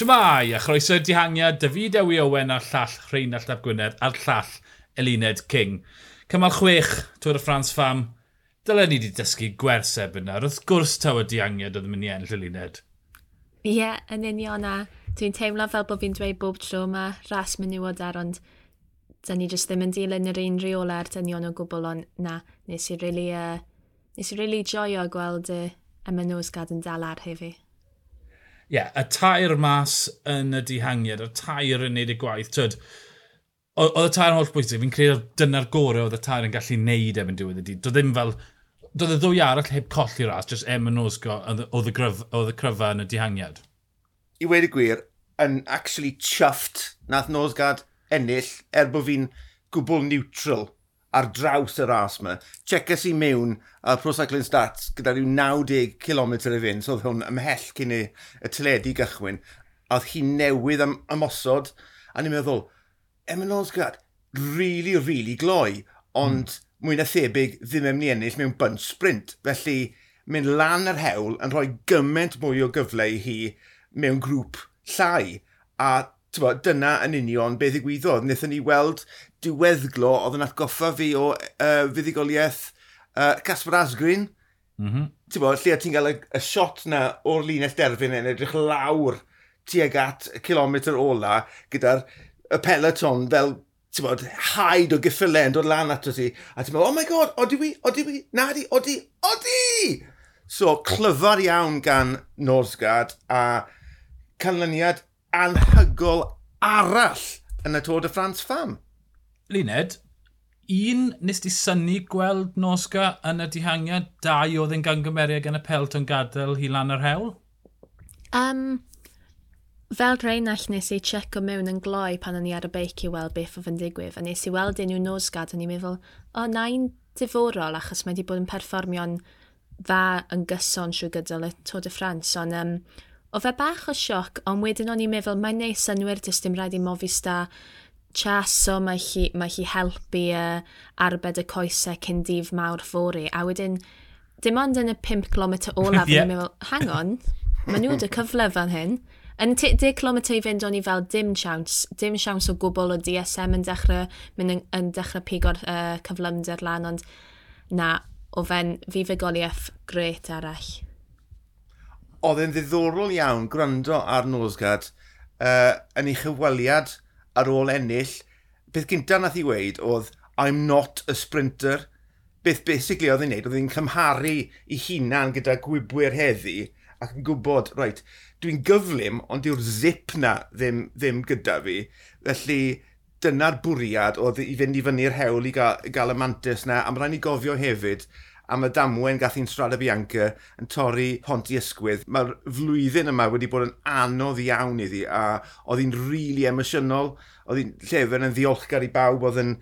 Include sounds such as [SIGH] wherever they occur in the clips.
Siamai, a chroeso'r dihangiad, David Ewi Owen a'r llall Rheinald Ap Gwynedd a'r llall Elined King. Cymal chwech, Tŵr y Ffrans Fam. Dylen ni wedi dysgu gwerseb yna. Wrth gwrs taw y dihangiad oedd yn mynd i enll Elined. Ie, yeah, yn union a dwi'n teimlo fel bod fi'n dweud bob tro mae ras menywod ar ond dyn ni jyst ddim yn dilyn yr un reol ar dynion o gwbl ond na, nes i really, uh, nes i really joio gweld y uh, y menywsgad yn dal ar hefi yeah, y tair mas yn y dihangiad, y tair yn neud y gwaith. Tyd, oedd y tair yn holl bwysig, fi'n credu dyna'r gorau oedd y tair yn gallu neud efo'n diwedd y dydd. Doedd ddim fel, doedd y ddwy arall heb colli ras, jyst em yn osgo oedd y, cryfa yn y dihangiad. I wedi gwir, yn actually chuffed nath Nosgad ennill er bod fi'n gwbl neutral ar draws y ras yma. Checus i mewn a Pro Cycling Stats gyda rhyw 90 km i fynd, so oedd hwn ymhell cyn y tyledu gychwyn. A oedd hi newydd am ymosod, a ni'n meddwl, Emin Osgard, really, really gloi, ond mm. mwy na thebyg ddim e'n mynd i ennill mewn bunch sprint. Felly, mynd lan yr hewl yn rhoi gymaint mwy o gyfle i hi mewn grŵp llai. A Bo, dyna yn union beth i ddigwyddodd. Nethon ni weld diweddglo oedd yn atgoffa fi o uh, fuddigoliaeth uh, Casper Asgrin. Mm -hmm. Ti'n lle ti'n cael y, y shot na o'r linell derfyn yn edrych lawr tuag at y kilometr ola gyda'r y peloton fel ti'n bod, haid o gyffylen dod lan ato ti. A ti'n meddwl, oh my god, odi wi, odi wi, nadi, odi, odi! So, clyfar iawn gan Norsgard a canlyniad anhygol arall yn y Tôr de France fam. Luned, un nes di syni gweld Nosga yn y dihangiad, dau oedd yn gangymeriad gan y pelt yn gadael hi lan yr hewl? Um, fel dreinell nes i checo mewn yn gloi pan o'n i ar y beic i weld beth o digwydd, a nes i weld unrhyw nosgad o'n ni'n meddwl, o, na'n diforol achos mae wedi bod yn perfformio'n dda yn gyson trwy gydol y Tôr de France, ond um, O fe bach o sioc, ond wedyn o'n i'n meddwl, mae'n neis synwyr dys dim rhaid i mofis da chaso, mae hi, mae hi helpu uh, arbed y coesau cyn dif mawr ffori. A wedyn, dim ond yn y 5 km olaf, yeah. o'n i'n [LAUGHS] meddwl, hang on, mae nhw'n dy cyfle fan hyn. Yn 10 km i fynd o'n i fel dim siawns, dim siawns o gwbl o DSM yn dechrau, mynd yn, yn dechrau pigo'r uh, cyflymder lan, ond na, o fe'n fifegoliaeth gret arall oedd e'n ddiddorol iawn gwrando ar Nosgad uh, yn ei chyfweliad ar ôl ennill. Beth gynta nath i weid oedd, I'm not a sprinter. Beth basically oedd e'n neud, oedd e'n cymharu i hunan gyda gwybwyr heddi ac yn gwybod, right, dwi'n gyflym, ond yw'r zip na ddim, ddim gyda fi. Felly, dyna'r bwriad oedd i fynd i fyny'r hewl i gael, i gael y mantis na, a mae rhaid i gofio hefyd am y damwen gath i'n Strada Bianca yn torri Ponti Ysgwydd. Mae'r flwyddyn yma wedi bod yn anodd iawn iddi a oedd hi'n rili really emosiynol. Oedd hi'n llefer yn ddiolchgar i bawb oedd yn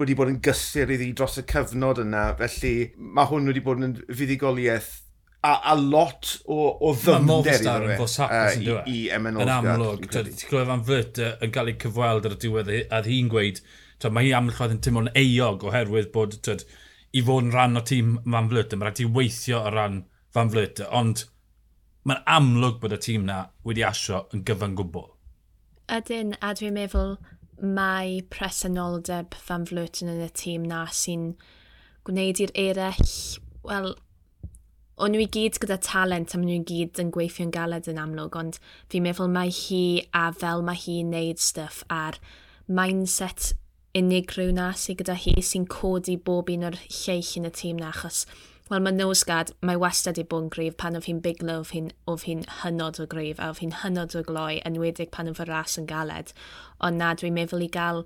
wedi bod yn gysur iddi dros y cyfnod yna. Felly mae hwn wedi bod yn fuddigoliaeth a, a lot o, o ddymder iddo fe. Mae uh, i, e? i Emen Yn amlwg, ti'n clywed fan fyrt yn cael ei cyfweld ar y diwedd a hi'n gweud, mae hi amlwg yn teimlo'n eog oherwydd bod, tyd, i fod yn rhan o tîm Van Vluten. Mae rhaid i weithio o ran Van Vluten. Ond mae'n amlwg bod y tîm na wedi asio yn gyfan gwbl. Ydyn, a dwi'n meddwl mae presenoldeb Van Vluten yn y tîm na sy'n gwneud i'r eraill, wel, o'n nhw i gyd gyda talent a maen nhw i gyd yn gweithio'n galed yn amlwg, ond fi'n meddwl mae hi a fel mae hi'n neud stuff a'r mindset unigryw na sydd gyda hi sy'n codi bob un o'r lleill yn y tîm na achos Wel, mae nosgad, mae wastad i bod yn gryf pan oedd hi'n biglo, oedd hi'n hi hynod o gryf, a oedd hi'n hynod o gloi, enwedig pan oedd y ras yn galed. Ond na, dwi'n meddwl i gael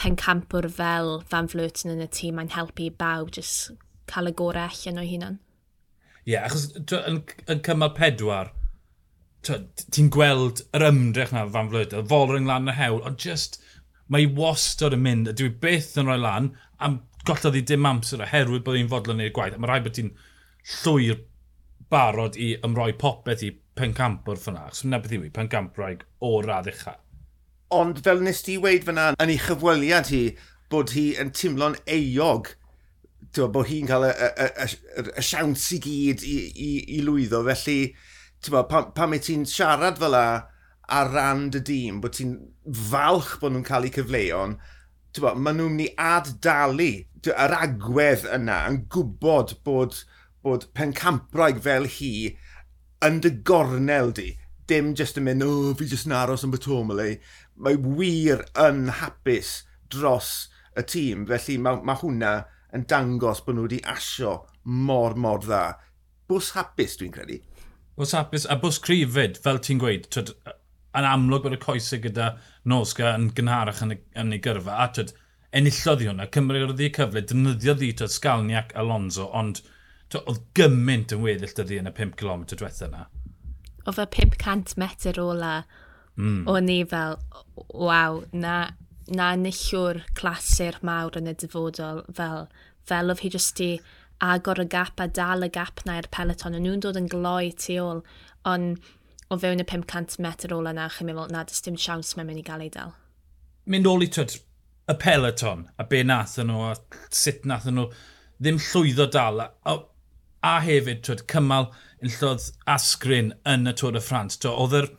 pencampwr fel Van Vluten yn y tîm, mae'n helpu bawb jyst cael y gorau allan o'i hunan. Ie, yeah, achos yn, yn cymal pedwar, ti'n gweld yr ymdrech na Van Vluten, fol rhwng lan y hewl, ond just mae wastod yn mynd, a dwi byth yn rhoi lan, am gollodd i dim amser oherwydd bod hi'n fodlon i'r gwaith. A mae rhaid bod ti'n llwyr barod i ymroi popeth i pencamp o'r ffynna. Chos yna beth i mi, pencamp rhaeg o radd ucha. Ond fel nes ti weid fyna yn ei chyfweliad hi, bod hi yn teimlo'n eog tywa, bod hi'n cael y, y, y, y siawns i gyd i, i, i lwyddo. Felly, tewa, pam, pam ti'n siarad fel la, ar ran dy dîm, bod ti'n falch bod nhw'n cael eu cyfleon, maen nhw'n mynd i addalu yr agwedd yna yn gwybod bod, bod pencampwraig fel hi yn dy gornel di. Dim jyst yn mynd, o, oh, fi jyst yn aros yn Batomole. Mae wir yn hapus dros y tîm, felly mae, mae hwnna yn dangos bod nhw wedi asio mor, mor dda. Bws hapus, dwi'n credu. Bws hapus, a bws cryfyd, fel ti'n gweud, twyd, yn amlwg bod y coesau gyda Nosga yn gynharach yn, yn ei gyrfa. A tyd, enillodd i hwnna, cymryd i cyfle, dynyddio ddi tyd Sgalniac Alonso, ond tyd, oedd gymaint yn weddill dyddi yn y 5 km diwethaf yna. O fe 500 metr ola, mm. o'n i fel, waw, na, na nillwr clasur mawr yn y dyfodol, fel, fel oedd hi jyst i agor y gap a dal y gap na i'r peleton, a nhw'n dod yn gloi tu ôl, ond o fewn y 500 metr ola na, chi'n meddwl, na, dys dim siawns mae'n mynd i gael ei dal. Mynd ôl i twyd, y peloton, a be nath nhw, a sut nath nhw, ddim llwyddo dal. A, a hefyd, twyd, cymal yn illodd asgrin yn y Tôr y Ffrans. Oedd yr,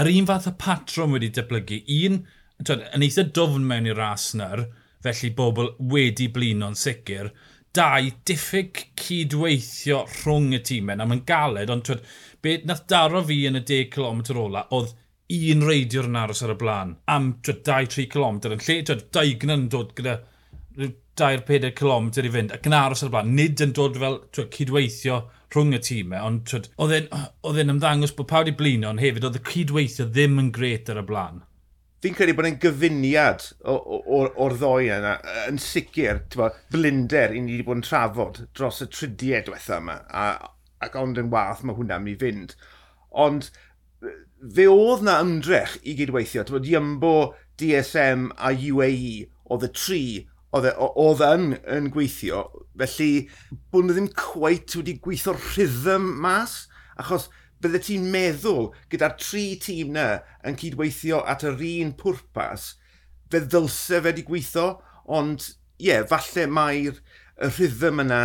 yr un fath y patrwm wedi deblygu. Un, twyd, yn eitha dofn mewn i'r ras nyr, felly bobl wedi blino'n sicr, dau diffyg cydweithio rhwng y tîmau. Na mae'n galed, ond twyd, be nath daro fi yn y 10 km ola, oedd un reidiwr yn aros ar y blaen am 2-3 km yn lle, twyd, daignan yn dod gyda 2-4 km i fynd ac yn aros ar y blaen. Nid yn dod fel twyd, cydweithio rhwng y tîmau, ond oedd e'n ymddangos bod pawb wedi blino, ond hefyd oedd y cydweithio ddim yn gret ar y blaen fi'n credu bod e'n gyfuniad o'r ddoi yna, yn sicr, bo, blinder i ni wedi bod yn trafod dros y tridiau diwethaf yma, a, ac ond yn wath mae hwnna'n mynd i fynd. Ond fe oedd na ymdrech i gydweithio, bod Iambo, DSM a UAE oedd y tri e, oedd yn, yn gweithio, felly bod nhw ddim cweit wedi gweithio rhythm mas, achos bydde ti'n meddwl gyda'r tri tîm na yn cydweithio at yr un pwrpas, fe ddylse fe wedi gweithio, ond ie, yeah, falle mae'r rhythm yna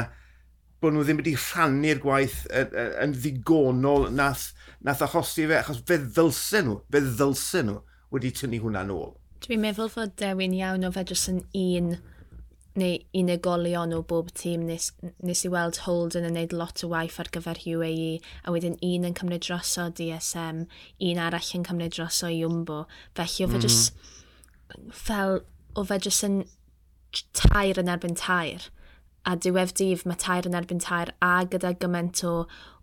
bod nhw ddim wedi rhannu'r gwaith yn ddigonol nath, nath achosi fe, achos fe ddylse nhw, fe ddylse nhw wedi tynnu hwnna'n ôl. Dwi'n meddwl fod dewin iawn o fe jyst yn un neu unigolion o bob tîm nes, nes i weld Holden yn neud lot o waith ar gyfer UAE a wedyn un yn cymryd dros o DSM, un arall yn cymryd dros o Iwmbo. Felly o fe mm. jyst fel, o fe jyst yn tair yn erbyn tair. A diwedd dydd mae tair yn erbyn tair a gyda gymaint o,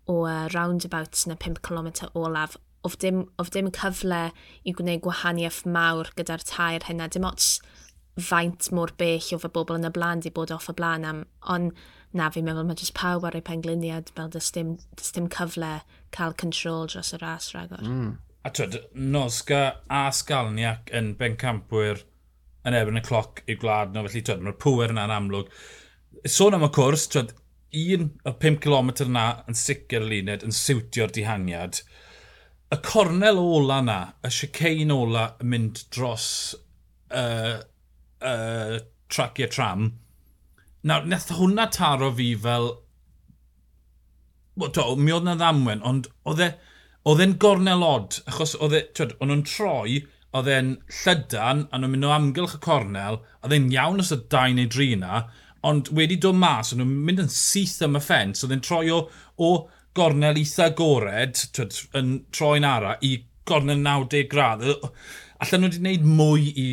o uh, roundabouts na 5 km olaf of dim, of dim cyfle i gwneud gwahaniaeth mawr gyda'r tair hynna. Dim ots faint mor bell o fy bobl yn y blaen di bod off y blaen am, ond na fi'n meddwl mae jyst pawb ar ei pengliniad fel dys dim, dys dim cyfle cael control dros y ras rhagor. Mm. A twyd, Nosga a Sgalniac yn bencampwyr yn erbyn y cloc i'w gwlad nhw, felly twyd, mae'r pwer yna'n amlwg. Sôn am y cwrs, twyd, un o 5 km yna yn sicr y luned yn siwtio'r dihangiad. Y cornel ola na, y sicein ola yn mynd dros uh, uh, traciau tram. Nawr, nath hwnna taro fi fel... Wel, to, mi oedd na ddamwen, ond oedd e, e'n gornel od, achos oedd e, twyd, o'n nhw'n troi, oedd e'n llydan, a nhw'n mynd o amgylch y cornel, oedd e'n iawn os y dau neu dri na, ond wedi dod mas, o'n nhw'n mynd yn syth am y ffens, oedd e'n troi o, o gornel eitha gored, twyd, yn troi'n ara, i gornel 90 gradd. Allan nhw wedi gwneud mwy i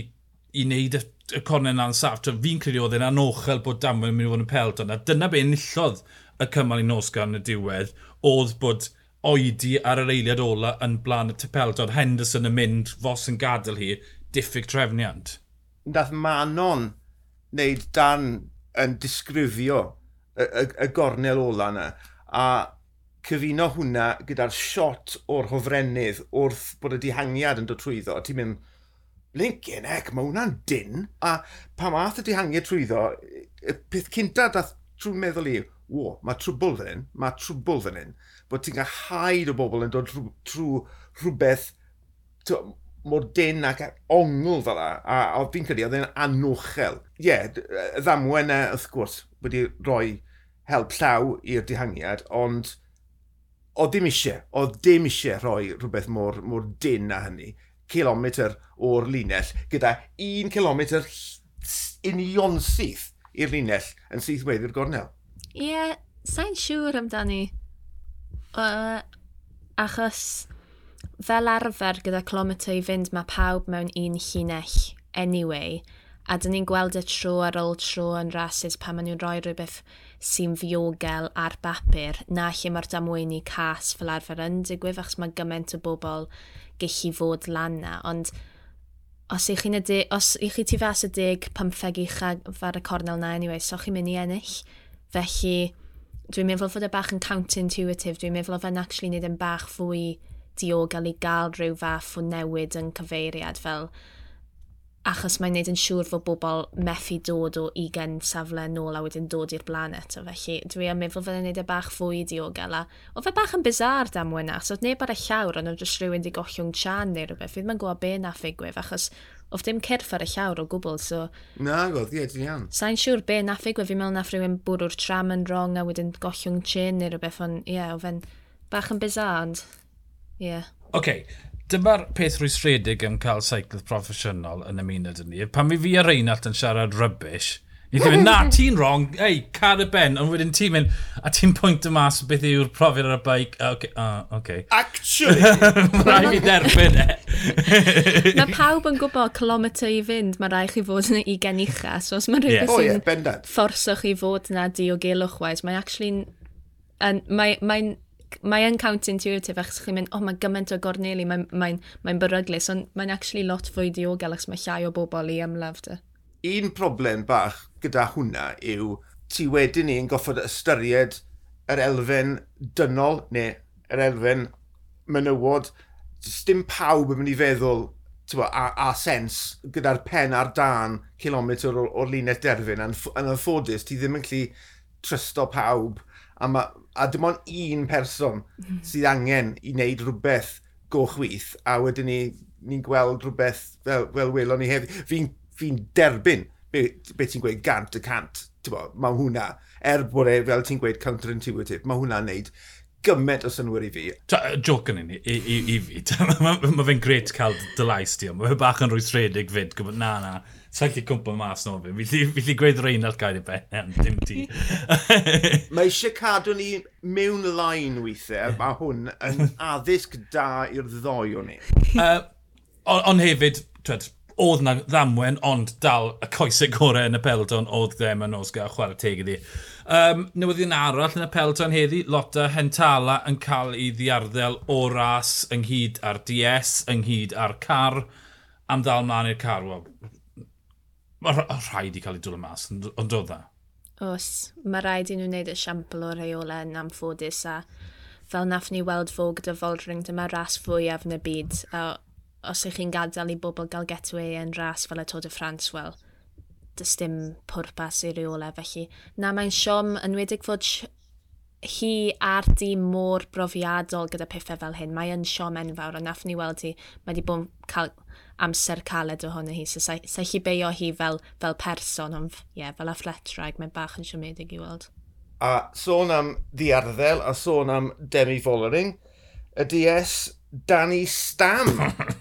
i wneud y, y cornau na'n saff. Fi'n credu oedd e'n anochel bod Damwyn yn mynd i fod yn pelt ond. Dyna be enillodd y cymal i nosgan y diwedd oedd bod oedi ar yr eiliad ola yn blaen y Oedd Henderson yn mynd, fos yn gadael hi, diffyg trefniant. Dath Manon wneud dan yn disgrifio y, y, y gornel ola yna. A cyfuno hwnna gyda'r shot o'r hofrennydd wrth bod y dihangiad yn dod trwyddo. Ti'n mynd, Blinkin ec, mae hwnna'n din. A pa math y dihangiau trwyddo, y peth cynta dath trwy'n meddwl i, wo, mae trwbl fan hyn, mae trwbl fan hyn. Bod ti'n cael haid o bobl yn dod trwy rhywbeth mor dyn ac ongl fel la. A, a fi'n credu, oedd e'n anochel. Ie, yeah, y ddamwen e, wrth gwrs, wedi rhoi help llaw i'r dihangiad, ond o dim eisiau, o dim eisiau rhoi rhywbeth mor, mor dyn na hynny km o'r linell, gyda 1 km union syth i'r linell yn syth weddi'r gornel. Ie, yeah, sa'n siŵr amdani. Uh, achos fel arfer gyda clometr i fynd mae pawb mewn un llinell anyway, a dyn ni'n gweld y tro ar ôl tro yn rhasys pan maen nhw'n rhoi rhywbeth sy'n fiogel ar bapur na lle mae'r damweini cas fel arfer yn digwydd achos mae gymaint o bobl gallu fod lan na. Ond os ych chi'n os ych chi ti fas y dig pymtheg uchaf ar y cornel na anyway, so chi'n mynd i ennill. Felly, dwi'n meddwl fod y bach yn counterintuitive, dwi'n meddwl o fe'n actually wneud yn bach fwy diogel i gael rhyw fath o newid yn cyfeiriad fel achos mae'n neud yn siŵr fod bobl methu dod o 20 safle nôl a wedyn dod i'r blanet. O felly, dwi am meddwl fydde'n neud y bach fwy diogel a o fe bach yn bizar dam wyna, so oedd neb ar y llawr ond oedd jyst rhywun di gollwng chan neu rhywbeth, fydd ma'n gwybod be na ffigwyf achos oedd dim cyrff ar y llawr o gwbl, so... Na, godd, ie, dwi'n iawn. Sa'n siŵr be na ffigwyf, fi'n meddwl na rhywun bwrw'r tram yn rong a wedyn gollwng chin neu rhywbeth, ond ie, yeah, o fe'n bach yn bizar, ond ie. Yeah. Oce, okay dyma'r peth rwysredig am cael seiclydd proffesiynol yn ymuno ni. Pan mi fi a Reinald yn siarad rybys, ni ddim yn, na, [LAUGHS] ti'n wrong, ei, car y ben, ond wedyn ti'n mynd, a ti'n pwynt y mas beth yw'r profiad ar y baic. a, okay, uh, okay. Actually! [LAUGHS] rai fi derbyn e. [LAUGHS] mae pawb yn gwybod kilometr i fynd, mae rai chi fod yn y genicha, so os mae rhywbeth yeah. sy'n oh, yeah, fforsoch chi fod yna diogelwch wais, mae actually... Mae, mae mae yn counterintuitive achos chi'n mynd, oh mae gymaint o gorneli, mae'n mae, mae, mae beryglis, ond mae'n actually lot fwy diogel achos mae llai o bobl i ymladd dy. Un problem bach gyda hwnna yw ti wedyn ni'n goffod ystyried yr elfen dynol neu yr elfen menywod. Dim pawb yn mynd i feddwl bo, a, a sens gyda'r pen ar dan kilometr o'r, or linell derfyn. Yn, yn anffodus, ti ddim yn gallu trysto pawb a, ma, a dim ond un person mhm. sydd angen i wneud rhywbeth gochwyth, a wedyn ni ni'n gweld rhywbeth fel, fel welon ni hefyd. Fi'n fi derbyn beth be ti'n gweud gant y cant. Bo, mae hwnna, er bod e, fel ti'n gweud, counterintuitive, mae hwnna'n neud gymaint o synwyr i fi. Joc yn un i, i, i, i fi. [LAUGHS] mae ma fe'n gret cael dy lais ti, mae fe bach yn rwystredig fyd, gwybod na na. Sa'n lli cwmpa mas no fi. Fi lli gweud rhain ar gael i ben, [LAUGHS] dim ti. [LAUGHS] mae eisiau cadw ni mewn lain weithiau, mae hwn yn addysg da i'r ddoi o ni. Uh, Ond on hefyd, twed, oedd na ddamwen, ond dal y coesau gorau yn y pelton oedd e, ddim yn osga chwarae teg iddi. Um, newyddion arall yn y pelton heddi, Lotta Hentala yn cael ei ddiarddel o ras ynghyd ar DS, ynghyd ar car, am ddal mlaen i'r car. Wel, mae rhaid i cael ei dwylo mas, ond oedd e? dda? Os, mae rhaid i nhw wneud esiampl o reola yn amffodus a fel nath ni weld fo gyda Foldring, dyma ras fwyaf yn y byd. A os ych chi'n gadael i bobl gael getaway yn ras fel y Tod y Ffrans, wel, dys dim pwrpas i reola. Felly, na mae'n siom yn wedig fod hi a'r dîm mor brofiadol gyda pethau fel hyn. Mae yn siom enfawr, ond nath ni weld hi, mae wedi bod cael amser caled ohono hi. So, sa, sa chi beio hi fel, fel person, ond ie, yeah, fel athletraig, mae'n bach yn siomedig i weld. A sôn am ddiarddel a sôn am Demi Follering, y DS Danny Stam. [LAUGHS]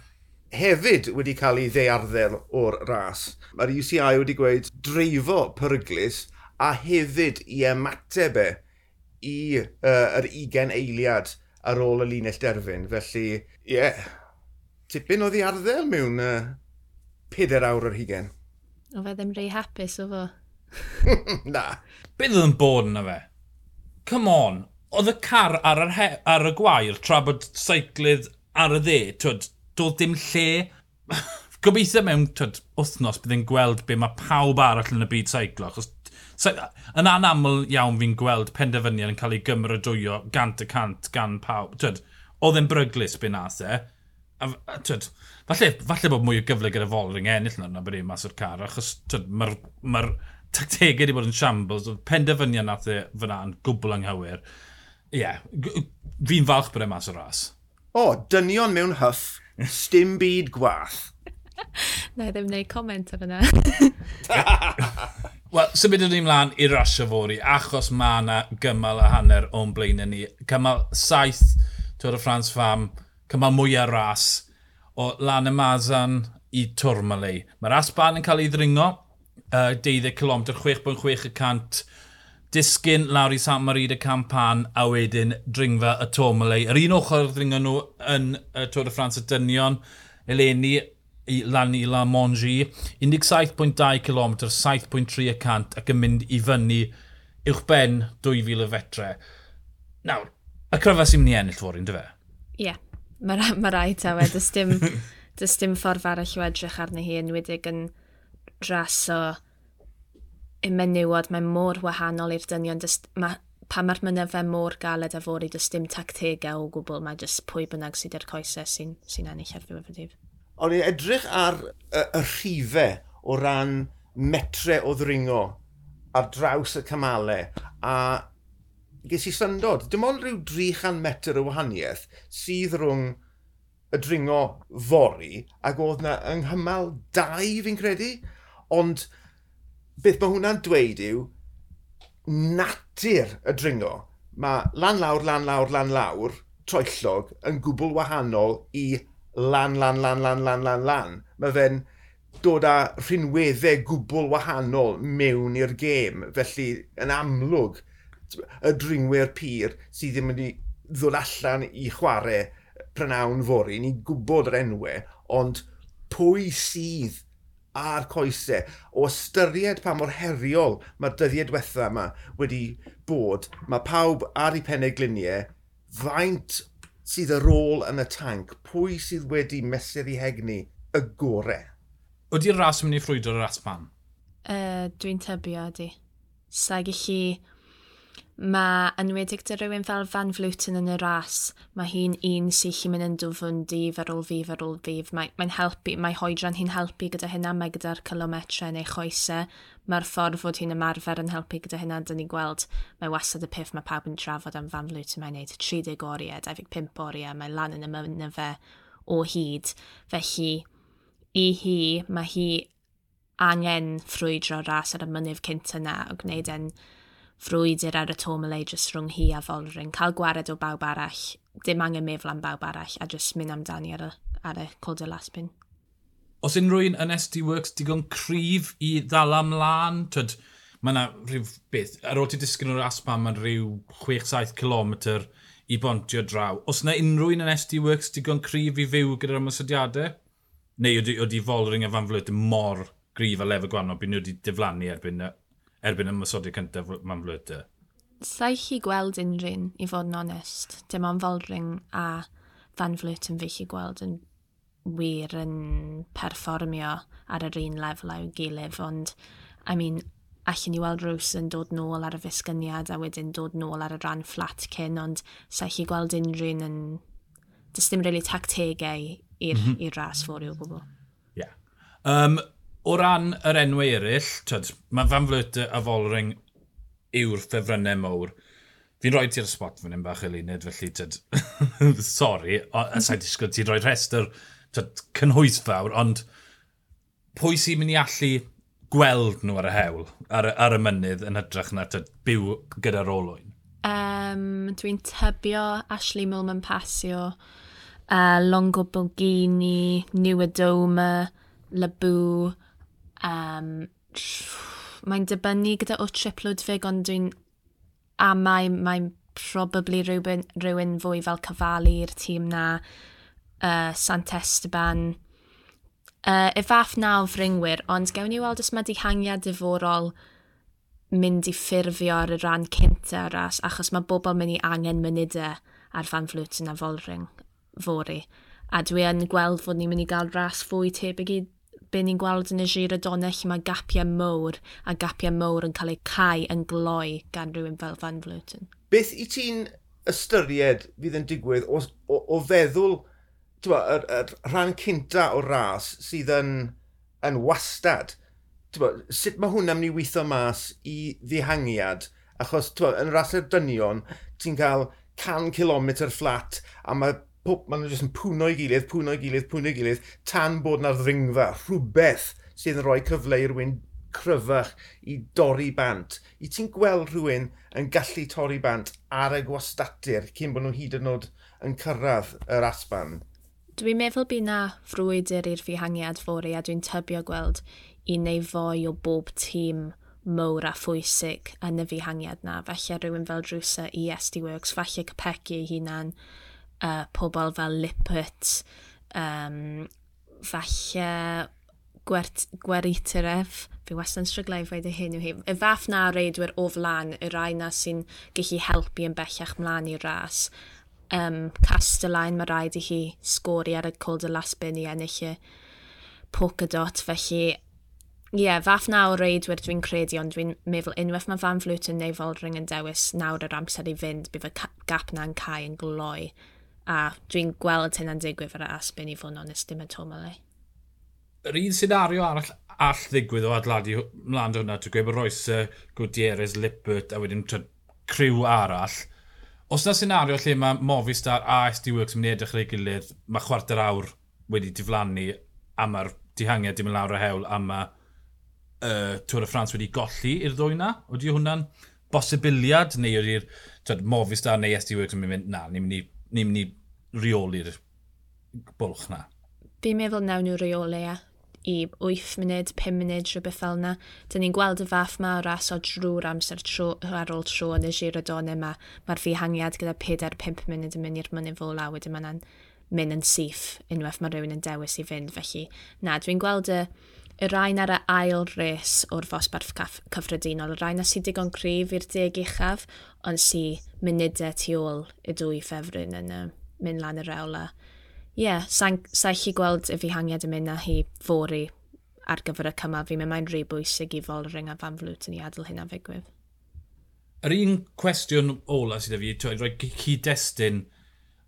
hefyd wedi cael ei ddearddel o'r ras. Mae'r UCI wedi gweud dreifo peryglis a hefyd i ymateb e i uh, yr 20 eiliad ar ôl y linell derfyn. Felly, ie, yeah, tipyn o ddiarddel mewn uh, 4 awr yr 20. O fe ddim rei hapus o fo. [LAUGHS] Na. Beth oedd yn bod yna fe? Come on, oedd y car ar, ar y gwair tra bod seiclydd ar y dde, twyd, doedd dim lle. Gobeithio mewn twyd, wythnos bydd yn gweld be mae pawb arall yn y byd seiclo. Achos yn anaml iawn fi'n gweld penderfyniad yn cael ei gymrydwyo gant y cant gan pawb. Twyd, oedd e'n bryglis be nath e. A, a, twyd, falle, falle bod mwy o gyfle gyda Folring e, ennill yna bod e mas o'r car, achos mae'r ma tactegau wedi bod yn shambles, oedd penderfyniad nath e fyna yn gwbl anghywir. Ie, yeah, fi'n falch bod e mas o'r ras. O, dynion mewn hyff Stim byd gwath. [LAUGHS] Na, i ddim wneud comment ar yna. [LAUGHS] Wel, symud ydym ni mlaen i rasio fori, achos mae yna gymal a hanner o'n blaen ni. Cymal saith Tŵr y Ffrans Fam, cymal mwyaf ras o Lan y Mazan i Tourmalet. Mae'r ras ban yn cael ei ddringo, uh, 12 km, 6.6 y cant disgyn lawr i San Marida Campan a wedyn dringfa y Tomalei. Yr un ochr ddringo nhw yn y Tôr y Ffrans y Dynion, eleni i lan i La Mongi, 17.2 km, 7.3 cant ac yn mynd i fyny uwch ben 2000 y fetre. Nawr, y cryfa sy'n mynd i ennill fawr un, dy fe? Ie, yeah. mae ma rhaid a dys dim, [LAUGHS] dys dim ffordd arall o edrych arni hi, enwedig yn dras o y menywod mae mor wahanol i'r dynion. Dys, ma, pa mae'r mynydfe mor galed a fori, dys dim tactegau o gwbl, mae jyst pwy bynnag sydd i'r coesau sy'n sy, ennill ar ddiwedd O'n i'n edrych ar y, y rhifau o ran metre o ddringo ar draws y cymalau a ges i syndod, dim ond rhyw 300 metr o wahaniaeth sydd rhwng y dringo fori ac oedd yna yng nghymal dau fi'n credu, ond beth mae hwnna'n dweud yw natur y dringo. Mae lan lawr, lan lawr, lan lawr, troellog yn gwbl wahanol i lan, lan, lan, lan, lan, lan, lan. Mae fe'n dod â rhinweddau gwbl wahanol mewn i'r gêm. Felly, yn amlwg, y dringwyr pyr sydd ddim wedi ddod allan i chwarae prynawn fori, ni'n gwybod yr enwau, ond pwy sydd a'r coesau, o ystyried pa mor heriol mae'r dyddiau diwetha yma wedi bod, mae pawb ar ei pennau gliniau, faint sydd ar ôl yn y tank, pwy sydd wedi mesur i hegni y gorau. Ydy'r ras yn mynd i ffrwydro'r ras pan? Uh, Dwi'n tybio ydy. Sa'i gallu Mae enwedig dy rhywun fel Van Vluten yn y ras, mae hi'n un sy'n chi'n mynd yn dwfwn dif ar ôl fif ar ôl fif. Mae'n mae helpu, mae hoedran hi'n helpu gyda hynna, mae gyda'r kilometre neu choesau. Mae'r ffordd fod hi'n ymarfer yn helpu gyda hynna, dyn ni gweld, mae wastad y piff mae pawb yn trafod am Van Vluten. Mae'n neud 30 oriau, 25 oriau, mae lan yn y mynydd fe o hyd. Felly, i hi, mae hi angen ffrwydro ras ar y mynydd cynt yna o gwneud e'n frwydr ar y tomalei jyst rhwng hi a Folrin, cael gwared o bawb arall, dim angen meddwl am bawb arall a jyst mynd amdani ar y, ar y cod y laspin. Os unrhyw un yn SD Works digon cryf i ddala mlaen, twyd, mae yna rhyw beth, ar ôl ti disgyn o'r aspa, mae'n rhyw 6-7 km i bontio draw. Os yna unrhyw un yn SD Works digon cryf i fyw gyda'r ymwysodiadau? Neu ydy, ydy Folring a Fan Flyt mor gryf a lefel gwanol, byd nhw wedi diflannu erbyn erbyn ymwysodiad cyntaf ma'n flwyta? Sa'i chi gweld unrhyw'n i fod yn onest. Dim ond Foldring a Van yn fi chi gweld yn wir yn perfformio ar yr un lefel i'w gilydd, ond, I mean, allan ni weld Rws yn dod nôl ar y fusgyniad a wedyn dod nôl ar y rhan fflat cyn, ond sa'i chi gweld unrhyw yn... Does dim really tactegau i'r mm -hmm. ras fawr i'w gwbl. Ie. Yeah. Um, o ran yr enwau eraill, tyd, mae Van Vlöte a Folring yw'r ffefrynnau mowr. Fi'n rhoi ti'r spot fan hyn bach Elinid, felly, tyd, [LAUGHS] sori, a sa'i disgwyl ti'n rhoi rhestr tyd, cynhwysfawr, ond pwy sy'n mynd i allu gweld nhw ar y hewl, ar, ar y mynydd yn hytrach na tyd, byw gyda'r olwyn? Um, Dwi'n tybio Ashley Mulman Pasio, uh, Longo Bulgini, New Adoma, Labw, Um, mae'n dibynnu gyda o Trip Ludwig, ond dwi'n amau mae'n probably rhywun, rhywun fwy fel cyfalu i'r tîm na uh, Sant Esteban. Uh, y fath na o fringwyr, ond gewn ni weld os mae dihangiad diforol mynd i ffurfio ar y rhan cynta ras, achos mae bobl mynd i angen mynydau ar fan flwt yn a folring fori. A dwi yn gweld fod ni'n mynd i gael ras fwy tebyg i be ni'n gweld yn y girodonau lle mae gapiau mowr a gapiau mowr yn cael eu cael yn gloi gan rhywun fel Van Vluten. Beth i ti'n ystyried fydd yn digwydd o, o, o feddwl twa, y, y rhan cynta o ras sydd yn, yn wastad? Twa, sut mae hwnna'n mynd i weithio mas i ddihangiad? Achos twa, yn ras rasau'r dynion, ti'n cael 100 km fflat a mae pob, maen nhw jyst yn pwno'i gilydd, pwno'i gilydd, pwno'i gilydd, tan bod na'r ddringfa, rhywbeth sydd yn rhoi cyfle i rhywun cryfach i dorri bant. I ti'n gweld rhywun yn gallu torri bant ar y gwastatur cyn bod nhw hyd yn oed yn cyrraedd yr asban? Dwi'n meddwl bu na frwydr i'r fihangiad fori a dwi'n tybio gweld i neu fwy o bob tîm mowr a phwysig yn y fihangiad na. Falle rhywun fel drwsa i SD Works, falle Capegi ei hunan, uh, pobl fel Lippert, um, falle gwert, gweriteref, fi wastad yn stryglau fe dy hyn yw hi. Y fath na reidwyr o flan, y rai na sy'n gallu helpu yn bellach mlaen i'r ras. Um, Castellain mae rhaid i hi sgori ar y cold y Las Byn i ennill y Polkadot, felly Ie, yeah, fath na o reidwyr dwi'n credu, ond dwi'n meddwl unwaith mae fan flwt yn neu Foldring yn dewis nawr yr amser i fynd, bydd y gap na'n cael yn gloi a dwi'n gweld hynna'n digwydd ar y asbyn i fod yn onest dim y tomole. Yr un senario arall all ddigwydd o adladu mlaen hwnna, dwi'n gweud bod Roes Gutierrez, Lippert a wedyn criw arall. Os yna senario lle mae Movistar a SD Works yn mynd i edrych ei gilydd, mae chwarter awr wedi diflannu a mae'r dihangiau dim yn lawr y hewl a mae uh, Tŵr y Ffrans wedi golli i'r ddwy na. Oeddi hwnna'n bosibiliad neu ydy'r Movistar neu SD Works yn mynd, na, ni'n mynd i ni mynd i reoli'r bwlch na? Fi'n meddwl nawn nhw reoli e i 8 munud, 5 munud, rhywbeth fel yna. Dyn ni'n gweld y fath ma o ras o drwy'r amser tro, ar ôl tro yn y girodonau yma. Mae'r ddihangiad gyda 4-5 munud yn mynd i'r mynydd law wedyn mae'n mynd yn syth unwaith mae rhywun yn dewis i fynd. Felly, na, dwi'n gweld y, y rhain ar y ail res o'r fosbarth cyffredinol, y rhain a sydd digon cryf i'r deg uchaf, ond sy'n munudau tu ôl y dwy ffefryn yn y mynd lan y rewla. Ie, yeah, sa'n sa chi gweld y fihangiad yn mynd na hi fori ar gyfer y cymal fi, mae'n rhy bwysig i fol ring a fan flwt yn ei adael hynna figwydd. Yr un cwestiwn ola sydd fi, twyd, roi cyd-destun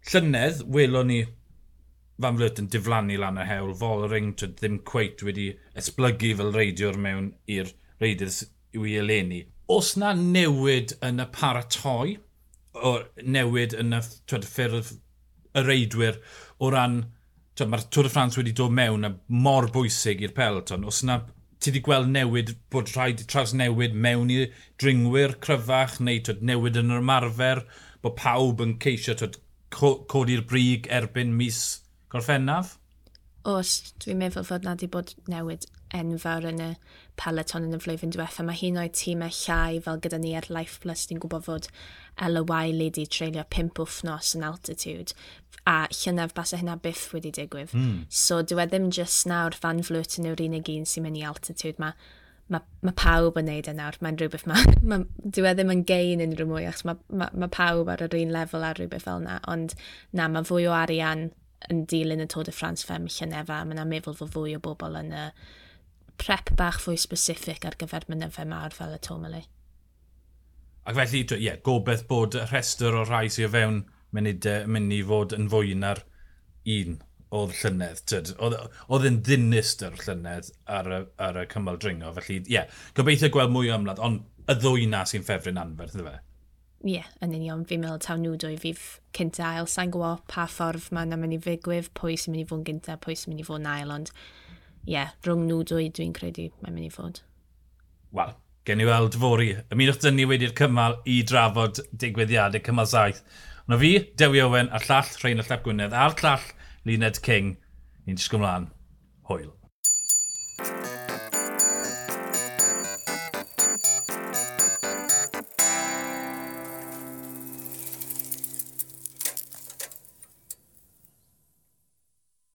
llynedd, welon ni fan flwt yn diflannu lan y hewl, fol ring twyd, ddim cweit wedi esblygu fel reidiwr mewn i'r reidiwr i'w i eleni. Os na newid yn y paratoi, o newid yn y twyd, ffyrdd y reidwyr o ran... Mae'r Tôr y Ffrans wedi dod mewn a mor bwysig i'r peloton. Os yna ti wedi gweld newid, bod rhaid i traws newid mewn i dringwyr cryfach neu twyd, newid yn yr ymarfer, bod pawb yn ceisio twyd, codi'r brig erbyn mis gorffennaf? Os dwi'n meddwl fod na wedi bod newid enfawr yn y peleton yn y flwyddyn diwethaf, mae hi'n oed tîmau llai fel gyda ni ar Life Plus, ni'n gwybod fod Ella Wiley wedi treulio pimp wythnos yn altitude, a llynaf basa hynna byth wedi digwydd. Mm. So dwi e ddim jyst nawr fan flwytyn yw'r unig un sy'n mynd i altitude, mae mae ma pawb yn neud e nawr, mae'n rhywbeth ma, [LAUGHS] ma dwi e ddim yn gein unrhyw mwy, achos mae ma, ma pawb ar yr un lefel ar rhywbeth fel yna, ond na, mae fwy o arian yn dilyn y Tôr de France Fem Llynefa, mae yna meddwl fod fwy o bobl yn y prep bach fwy specific ar gyfer mynyddau mawr fel y Tomele. Ac felly, ie, yeah, gobeith bod y rhestr o rhai sy'n fewn mynd, uh, mynd i fod yn fwy na'r un oedd llynedd. Tyd, oedd yn ddinistr llynedd ar y, ar y cymal dringo. Felly, ie, yeah, gobeithio gweld mwy o ymladd, ond y ddwy na sy'n ffefryn anferth, ydw fe? Ie, yeah, yn union, fi'n meddwl taw nhw dwy fydd cynta ail. Sa'n gwybod pa ffordd mae'n mynd i ddigwydd, pwy sy'n mynd i fod yn gynta, pwy sy'n mynd i fod yn ail, ond ie, yeah, rhwng nhw dwy dwi'n credu mae'n mynd i fod. Wel, gen i weld fori. Ymunwch dyn ni wedi'r cymal i drafod digwyddiadau cymal saith. Ond fi, Dewi Owen, a llall Rhain a Llap Gwynedd, a'r llall Luned King. Ni'n disgwyl mlaen. Hwyl.